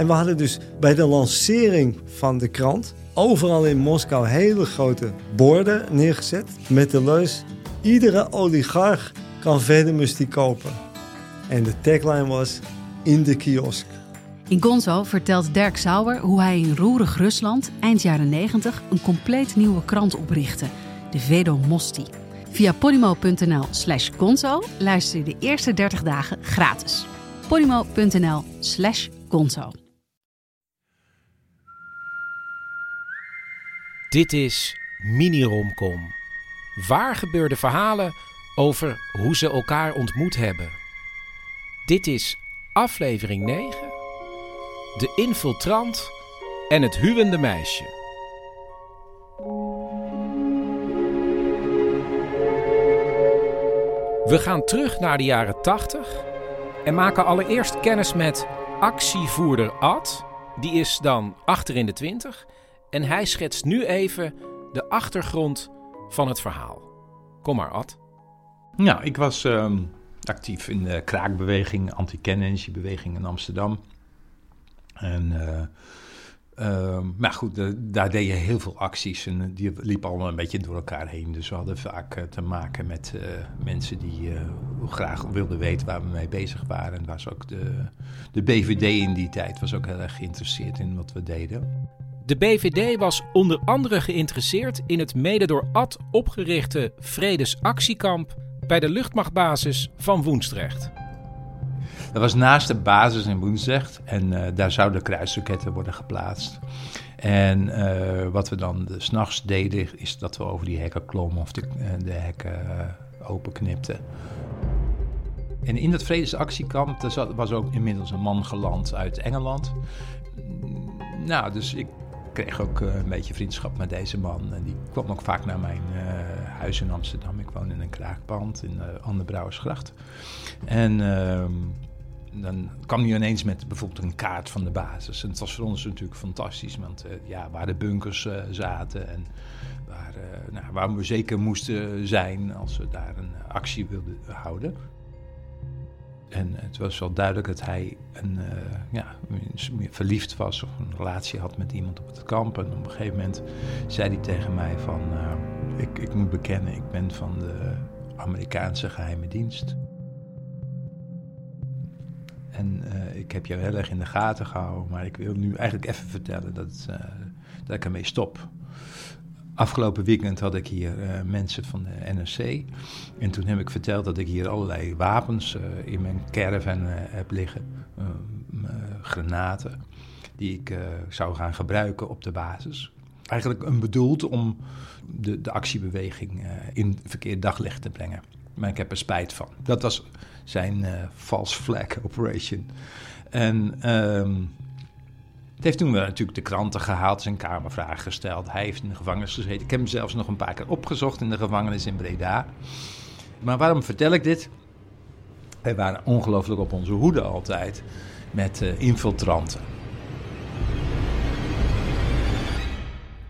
En we hadden dus bij de lancering van de krant overal in Moskou hele grote borden neergezet met de leus: iedere oligarch kan Vedemus kopen. En de tagline was: in de kiosk. In Gonzo vertelt Dirk Sauer hoe hij in roerig Rusland eind jaren 90 een compleet nieuwe krant oprichtte, de Vedomosti. Via polymo.nl slash gonzo luister je de eerste 30 dagen gratis. polymo.nl slash gonzo. Dit is Mini-Romcom. Waar gebeurde verhalen over hoe ze elkaar ontmoet hebben. Dit is aflevering 9. De infiltrant en het huwende meisje. We gaan terug naar de jaren 80 en maken allereerst kennis met actievoerder Ad. Die is dan achter in de 20 en hij schetst nu even de achtergrond van het verhaal. Kom maar, Ad. Nou, ik was ehm, actief in de kraakbeweging, anti-kernenergiebeweging in Amsterdam. En, uh, maar goed, daar deed je heel veel acties en die liepen allemaal een beetje door elkaar heen. Dus we hadden vaak eh, te maken met mensen die graag wilden weten waar we mee bezig waren. En was ook de, de BVD in die tijd was ook heel erg geïnteresseerd in wat we deden. De BVD was onder andere geïnteresseerd in het mede door Ad opgerichte Vredesactiekamp bij de luchtmachtbasis van Woensdrecht. Dat was naast de basis in Woensdrecht en uh, daar zouden kruisraketten worden geplaatst. En uh, wat we dan s'nachts deden, is dat we over die hekken klommen of de, uh, de hekken openknipten. En in dat vredesactiekamp was ook inmiddels een man geland uit Engeland. Nou, dus ik kreeg ook een beetje vriendschap met deze man. En die kwam ook vaak naar mijn huis in Amsterdam. Ik woon in een kraakpand in uh, Anderbrouwersgracht. En ehm, dan kwam hij ineens met bijvoorbeeld een kaart van de basis. En het was voor ons natuurlijk fantastisch, want ja, waar de bunkers zaten en waar, nou, waar we zeker moesten zijn als we daar een actie wilden houden. En het was wel duidelijk dat hij een, ja, verliefd was of een relatie had met iemand op het kamp. En op een gegeven moment zei hij tegen mij van, ik, ik moet bekennen, ik ben van de Amerikaanse geheime dienst. En uh, ik heb jou heel erg in de gaten gehouden, maar ik wil nu eigenlijk even vertellen dat, dat ik ermee stop. Afgelopen weekend had ik hier uh, mensen van de NRC. En toen heb ik verteld dat ik hier allerlei wapens in mijn caravan heb liggen. granaten. Die ik zou gaan gebruiken op de basis. Eigenlijk een bedoeld om de, de actiebeweging in verkeerd daglicht te brengen. Maar ik heb er spijt van. Dat was zijn false flag operation. En um, het heeft toen natuurlijk de kranten gehaald, zijn kamervragen gesteld. Hij heeft in de gevangenis gezeten. Ik heb hem zelfs nog een paar keer opgezocht in de gevangenis in Breda. Maar waarom vertel ik dit? Wij waren ongelooflijk op onze hoede altijd met uh, infiltranten.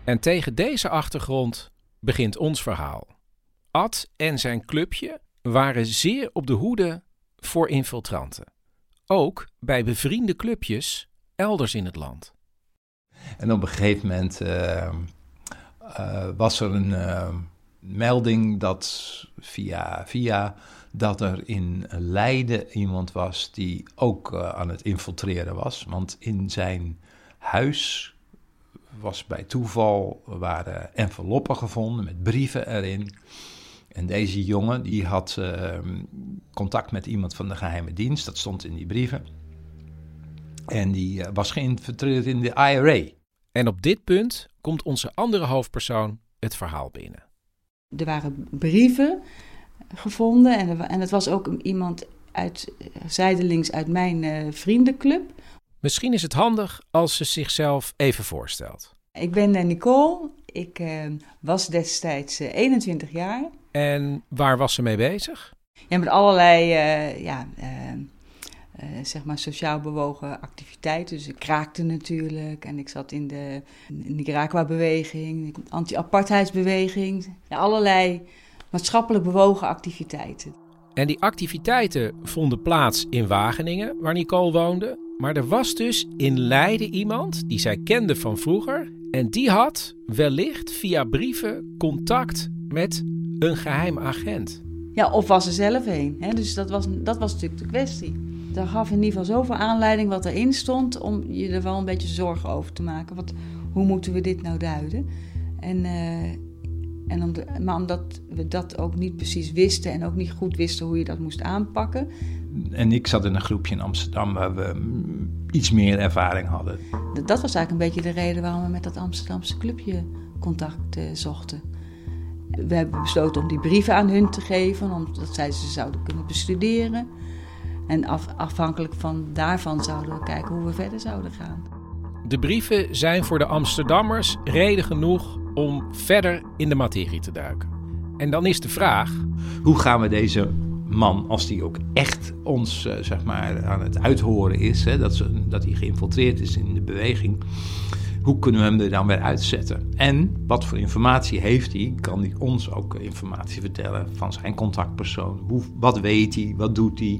En tegen deze achtergrond begint ons verhaal. Ad en zijn clubje waren zeer op de hoede voor infiltranten. Ook bij bevriende clubjes elders in het land. En op een gegeven moment uh, uh, was er een uh, melding dat via, via dat er in Leiden iemand was die ook aan het infiltreren was. Want in zijn huis was bij toeval waren enveloppen gevonden met brieven erin. En deze jongen die had contact met iemand van de geheime dienst, dat stond in die brieven. En die uh, was geïnfiltreerd in de IRA. En op dit punt komt onze andere hoofdpersoon het verhaal binnen. Er waren brieven gevonden en, er, en het was ook iemand uit, zijdelings uit mijn uh, vriendenclub. Misschien is het handig als ze zichzelf even voorstelt. Ik ben Nicole. Ik uh, was destijds 21 jaar. En waar was ze mee bezig? Ja, met allerlei ja, zeg maar sociaal bewogen activiteiten. Dus ik kraakte natuurlijk en ik zat in de Nicaragua-beweging, anti-apartheidsbeweging. Allerlei maatschappelijk bewogen activiteiten. En die activiteiten vonden plaats in Wageningen, waar Nicole woonde. Maar er was dus in Leiden iemand die zij kende van vroeger. En die had wellicht via brieven contact met een geheim agent. Ja, of was er zelf een. Hè? Dus dat was, dat was natuurlijk de kwestie dat gaf in ieder geval zoveel aanleiding wat erin stond om je er wel een beetje zorgen over te maken. Wat, hoe moeten we dit nou duiden? En, uh, en om maar omdat we dat ook niet precies wisten en ook niet goed wisten hoe je dat moest aanpakken. En ik zat in een groepje in Amsterdam waar we iets meer ervaring hadden. Dat was eigenlijk een beetje de reden waarom we met dat Amsterdamse clubje contact uh, zochten. We hebben besloten om die brieven aan hun te geven, omdat zij ze zouden kunnen bestuderen. En af, afhankelijk van daarvan zouden we kijken hoe we verder zouden gaan. De brieven zijn voor de Amsterdammers reden genoeg om verder in de materie te duiken. En dan is de vraag: hoe gaan we deze man, als die ook echt ons uh, zeg maar, aan het uithoren is, hè, dat, ze, dat hij geïnfiltreerd is in de beweging, hoe kunnen we hem er dan weer uitzetten? En wat voor informatie heeft hij? Kan hij ons ook informatie vertellen van zijn contactpersoon? Hoe, wat weet hij? Wat doet hij?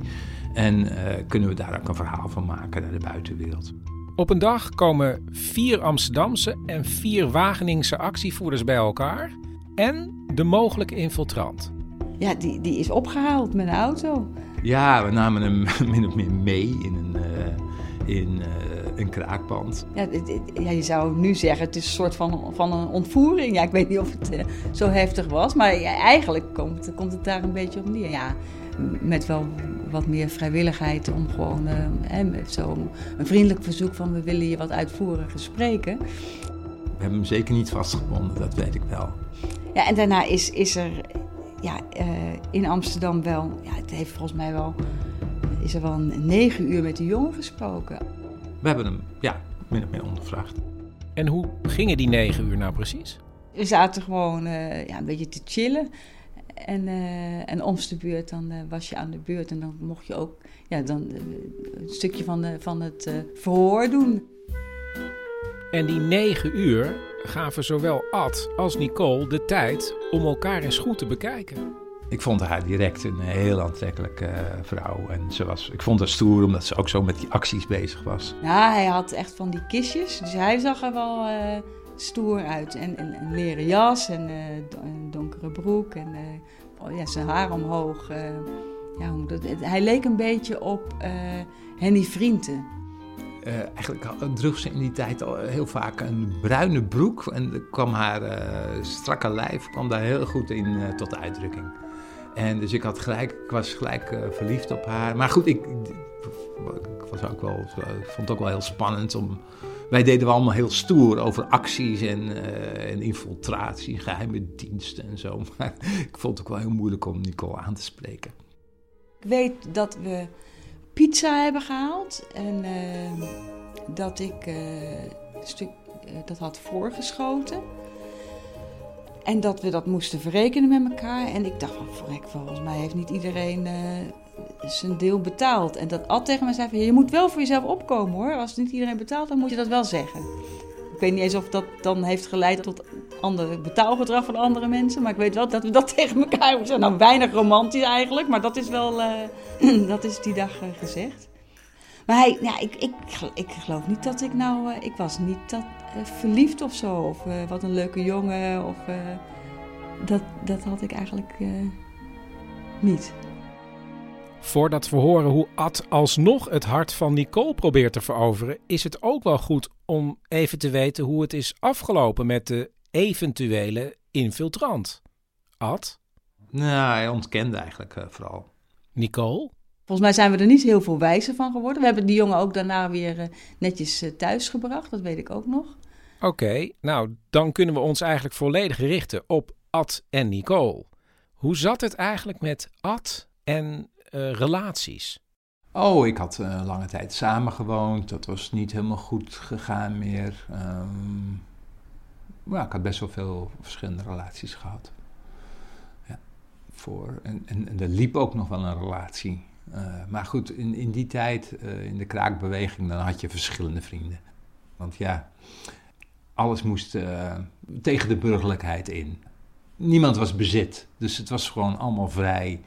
En uh, kunnen we daar ook een verhaal van maken naar de buitenwereld. Op een dag komen vier Amsterdamse en vier Wageningse actievoerders bij elkaar en de mogelijke infiltrant. Ja, die, die is opgehaald met een auto. Ja, we namen hem min of meer mee in een, uh, in, uh, een kraakband. Ja, ja, je zou nu zeggen, het is een soort van, van een ontvoering. Ja, ik weet niet of het uh, zo heftig was, maar ja, eigenlijk komt, komt het daar een beetje op neer. Ja, met wel wat meer vrijwilligheid om gewoon uh, hè, zo een vriendelijk verzoek van we willen je wat uitvoeriger spreken. We hebben hem zeker niet vastgebonden, dat weet ik wel. Ja, en daarna is, is er ja, uh, in Amsterdam wel, ja, het heeft volgens mij wel, is er wel een negen uur met de jongen gesproken. We hebben hem, ja, min of meer ondervraagd. En hoe gingen die negen uur nou precies? We zaten gewoon uh, ja, een beetje te chillen. En, uh, en om de beurt, dan uh, was je aan de beurt. En dan mocht je ook ja, dan, uh, een stukje van, de, van het verhoor doen. En die negen uur gaven zowel Ad als Nicole de tijd om elkaar eens goed te bekijken. Ik vond haar direct een heel aantrekkelijke vrouw. En ze was, ik vond haar stoer omdat ze ook zo met die acties bezig was. Ja, hij had echt van die kistjes. Dus hij zag er wel stoer uit. En, een leren jas en een donkere broek en uh, oh ja, zijn haar omhoog. Uh, ja, hij leek een beetje op Henny Vrienden. eigenlijk droeg ze in die tijd al heel vaak een bruine broek. En kwam haar strakke lijf kwam daar heel goed in tot uitdrukking. En dus ik, had gelijk, ik was gelijk verliefd op haar. Maar goed, ik, ik, was ook wel, ik vond het ook wel heel spannend om wij deden we allemaal heel stoer over acties en, uh, en infiltratie, geheime diensten en zo. Maar ik vond het ook wel heel moeilijk om Nicole aan te spreken. Ik weet dat we pizza hebben gehaald en dat ik een stuk dat had voorgeschoten. En dat we dat moesten verrekenen met elkaar. En ik dacht van, volgens mij heeft niet iedereen zijn deel betaald. En dat Ad tegen mij zei van, je moet wel voor jezelf opkomen hoor. Als niet iedereen betaalt, dan moet je dat wel zeggen. Ik weet niet eens of dat dan heeft geleid tot ander betaalgedrag van andere mensen. Maar ik weet wel dat we dat tegen elkaar hebben. Nou, weinig romantisch eigenlijk, maar dat is wel, uh, dat is die dag uh, gezegd. Maar hij, ja, ik, ik, ik geloof niet dat ik nou, uh, ik was niet dat, verliefd of zo. Of wat een leuke jongen. Of, dat, dat had ik eigenlijk niet. Voordat we horen hoe Ad alsnog het hart van Nicole probeert te veroveren, is het ook wel goed om even te weten hoe het is afgelopen met de eventuele infiltrant. Ad? Nou, hij ontkende eigenlijk uh, vooral. Nicole? Volgens mij zijn we er niet heel veel wijzer van geworden. We hebben die jongen ook daarna weer uh, netjes uh, thuis gebracht, dat weet ik ook nog. Oké, okay, nou dan kunnen we ons eigenlijk volledig richten op Ad en Nicole. Hoe zat het eigenlijk met Ad en eh, relaties? Oh, ik had uh, lange tijd samengewoond. Dat was niet helemaal goed gegaan meer. Um, ja, ik had best wel veel verschillende relaties gehad. Ja, voor, en, en, en er liep ook nog wel een relatie. Uh, maar goed, in, in die tijd, uh, in de kraakbeweging, dan had je verschillende vrienden. Want ja, alles moest uh, tegen de burgerlijkheid in. Niemand was bezit, dus het was gewoon allemaal vrij.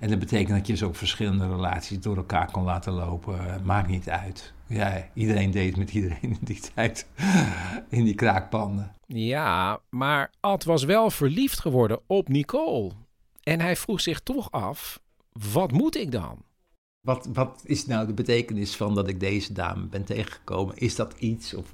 En dat betekent dat je dus ook verschillende relaties door elkaar kon laten lopen. Maakt niet uit. Ja, iedereen deed met iedereen in die tijd. In die kraakpanden. Ja, maar Ad was wel verliefd geworden op Nicole. En hij vroeg zich toch af: wat moet ik dan? Wat, wat is nou de betekenis van dat ik deze dame ben tegengekomen? Is dat iets? Of...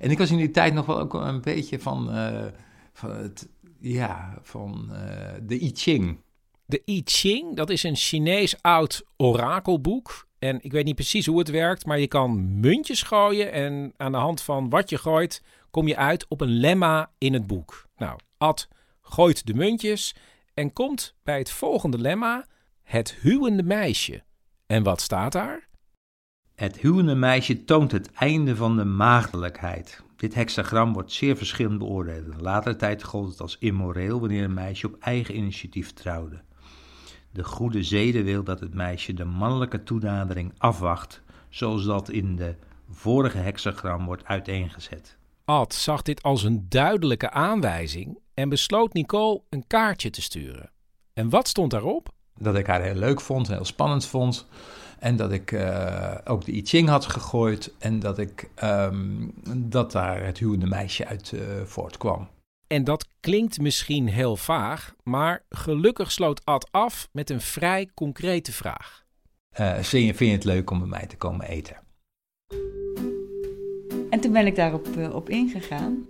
En ik was in die tijd nog wel ook een beetje van, uh, van het, ja, van uh, de I Ching. De I Ching, dat is een Chinees oud orakelboek. En ik weet niet precies hoe het werkt, maar je kan muntjes gooien. En aan de hand van wat je gooit, kom je uit op een lemma in het boek. Nou, Ad gooit de muntjes en komt bij het volgende lemma: het huwende meisje. En wat staat daar? Het huwende meisje toont het einde van de maagdelijkheid. Dit hexagram wordt zeer verschillend beoordeeld. In later tijd gold het als immoreel wanneer een meisje op eigen initiatief trouwde. De goede zede wil dat het meisje de mannelijke toenadering afwacht, zoals dat in de vorige hexagram wordt uiteengezet. Ad zag dit als een duidelijke aanwijzing en besloot Nicole een kaartje te sturen. En wat stond daarop? Dat ik haar heel leuk vond, heel spannend vond. En dat ik uh, ook de I Ching had gegooid. En dat, ik, um, dat daar het huwende meisje uit uh, voortkwam. En dat klinkt misschien heel vaag, maar gelukkig sloot Ad af met een vrij concrete vraag. Uh, vind, je, vind je het leuk om bij mij te komen eten? En toen ben ik daarop op ingegaan.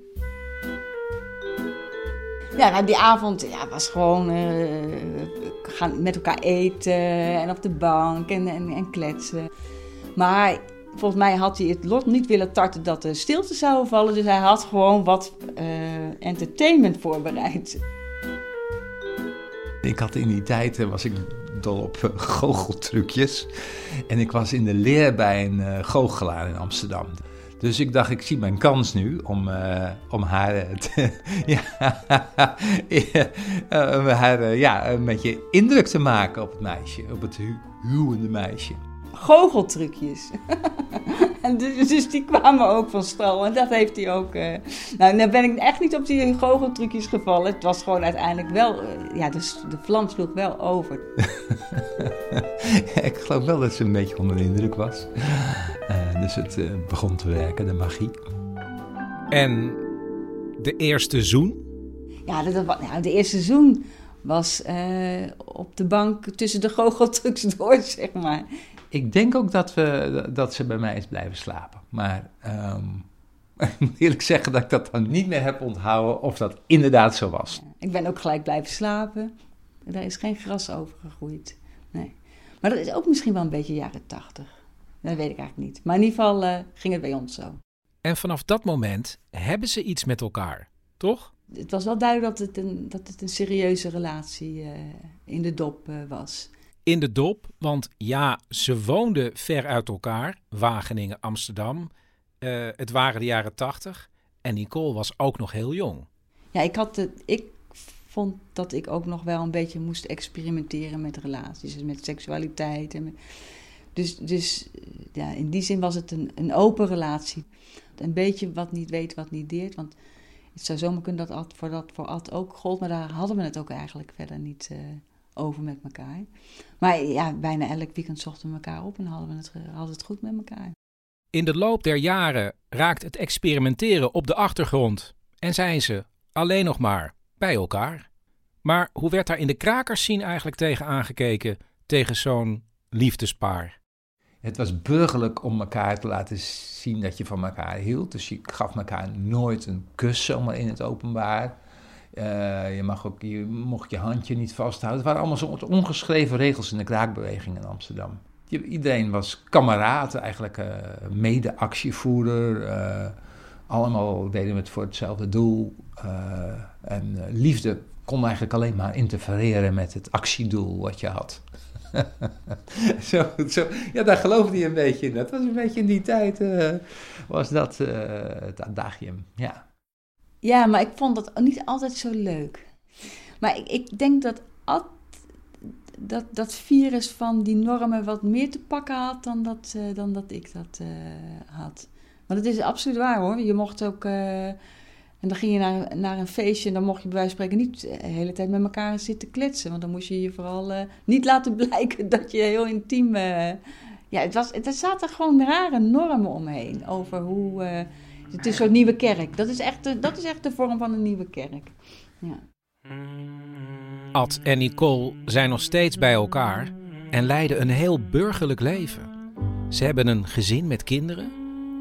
Ja, nou, die avond ja, was gewoon uh, gaan met elkaar eten en op de bank en, en, en, kletsen. Maar volgens mij had hij het lot niet willen tarten dat er stilte zou vallen. Dus hij had gewoon wat uh, entertainment voorbereid. Ik had in die tijd, was ik dol op goocheltrucjes. En ik was in de leer bij een goochelaar in Amsterdam. Dus ik dacht, ik zie mijn kans nu om, uh, om haar, te, ja, uh, haar ja, een beetje indruk te maken op het meisje, op het hu huwende meisje. Goocheltrucjes. en dus, dus, die kwamen ook van stal. En dat heeft hij ook. Nou, dan ben ik echt niet op die goocheltrucjes gevallen. Het was gewoon uiteindelijk wel. ja, dus de vlam sloeg wel over. ik geloof wel dat ze een beetje onder de indruk was. Dus het uh, begon te werken, de magie. En de eerste zoen? Ja, dat, dat, nou, de eerste zoen was uh, op de bank tussen de goocheltrucs door, zeg maar. Ik denk ook dat, we, dat ze bij mij is blijven slapen. Maar um, ik moet eerlijk zeggen dat ik dat dan niet meer heb onthouden of dat inderdaad zo was. Ik ben ook gelijk blijven slapen. Daar is geen gras over gegroeid. Nee. Maar dat is ook misschien wel een beetje jaren tachtig. Dat weet ik eigenlijk niet. Maar in ieder geval uh, ging het bij ons zo. En vanaf dat moment hebben ze iets met elkaar, toch? Het was wel duidelijk dat het een, dat het een serieuze relatie uh, in de dop uh, was. In de dop, want ja, ze woonden ver uit elkaar. Wageningen, Amsterdam. het waren de jaren tachtig. En Nicole was ook nog heel jong. Ja, ik, had het, ik vond dat ik ook nog wel een beetje moest experimenteren met relaties. Dus met seksualiteit en met dus, dus ja, in die zin was het een, een open relatie. Een beetje wat niet weet, wat niet deert. Want het zou zomaar kunnen dat voor dat voor Ad ook gold. Maar daar hadden we het ook eigenlijk verder niet uh, over met elkaar. Maar ja, bijna elk weekend zochten we elkaar op en hadden we het, hadden het goed met elkaar. In de loop der jaren raakt het experimenteren op de achtergrond. En zijn ze alleen nog maar bij elkaar. Maar hoe werd daar in de krakersscene eigenlijk tegen aangekeken? Tegen zo'n liefdespaar? Het was burgerlijk om elkaar te laten zien dat je van elkaar hield. Dus je gaf elkaar nooit een kus zomaar in het openbaar. Uh, je, mag ook, je mocht je handje niet vasthouden. Het waren allemaal zo'n ongeschreven regels in de kraakbeweging in Amsterdam. Je, iedereen was kameraad, eigenlijk uh, mede-actievoerder. Uh, allemaal deden we het voor hetzelfde doel. en liefde kon eigenlijk alleen maar interfereren met het actiedoel wat je had. zo, zo, ja, daar geloofde hij een beetje in. Dat was een beetje in die tijd, uh, was dat uh, het adagium, ja. Ja, maar ik vond dat niet altijd zo leuk. Maar ik, ik denk dat dat, dat virus van die normen wat meer te pakken had dan dat, uh, dan dat ik dat had. Maar dat is absoluut waar hoor. Je mocht ook. Uh, en dan ging je naar, naar een feestje en dan mocht je bij wijze van spreken niet de hele tijd met elkaar zitten kletsen. Want dan moest je je vooral niet laten blijken dat je heel intiem. ja, het was, er zaten gewoon rare normen omheen over hoe. het is zo'n nieuwe kerk. Dat is, echt de, dat is echt de vorm van een nieuwe kerk. Ja. Ad en Nicole zijn nog steeds bij elkaar en leiden een heel burgerlijk leven. Ze hebben een gezin met kinderen,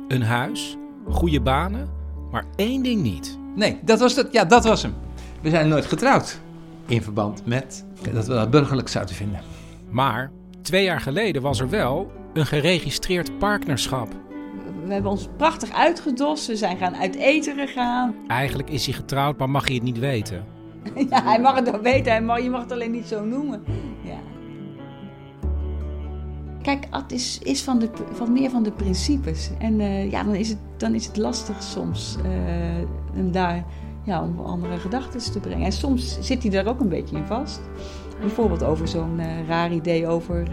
een huis, goede banen, maar één ding niet. Nee, dat was, het, ja, dat was hem. We zijn nooit getrouwd. In verband met dat we dat burgerlijk zouden vinden. Maar twee jaar geleden was er wel een geregistreerd partnerschap. We hebben ons prachtig uitgedost. We zijn gaan uit eten gegaan. Eigenlijk is hij getrouwd, maar mag hij het niet weten. ja, hij mag het wel weten, hij mag, je mag het alleen niet zo noemen. Ja. Kijk, Ad is, is van, de, van meer van de principes. En uh, ja, dan is, het, dan is het lastig soms om daar ja, om andere gedachten te brengen. En soms zit hij daar ook een beetje in vast. Bijvoorbeeld over zo'n uh, raar idee over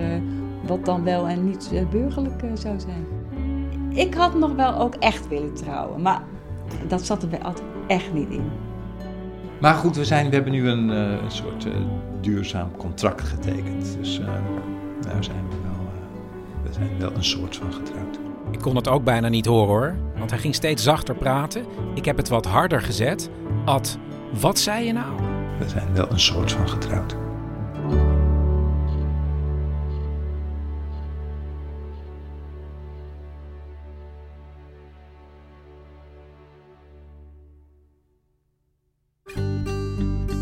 wat dan wel en niet burgerlijk zou zijn. Ik had nog wel ook echt willen trouwen, maar dat zat er bij Ad echt niet in. Maar goed, we, zijn, we hebben nu een, een soort duurzaam contract getekend. Dus daar zijn we wel, we zijn wel een soort van getrouwd. Ik kon het ook bijna niet horen hoor, want hij ging steeds zachter praten. Ik heb het wat harder gezet. Ad, wat zei je nou? We zijn wel een soort van getrouwd.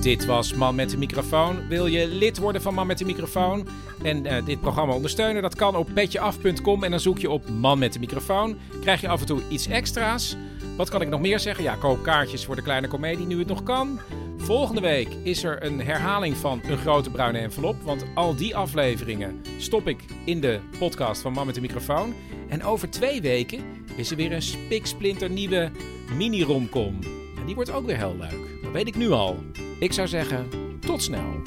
Dit was Man met de microfoon. Wil je lid worden van Man met de microfoon en uh, dit programma ondersteunen? Dat kan op petjeaf.com en dan zoek je op Man met de microfoon. Krijg je af en toe iets extra's. Wat kan ik nog meer zeggen? Ja, koop kaartjes voor de kleine komedie nu het nog kan. Volgende week is er een herhaling van Een Grote Bruine Envelop. Want al die afleveringen stop ik in de podcast van Man met de microfoon. En over twee weken is er weer een spiksplinter nieuwe mini-romcom. En die wordt ook weer heel leuk. Dat weet ik nu al. Ik zou zeggen, tot snel.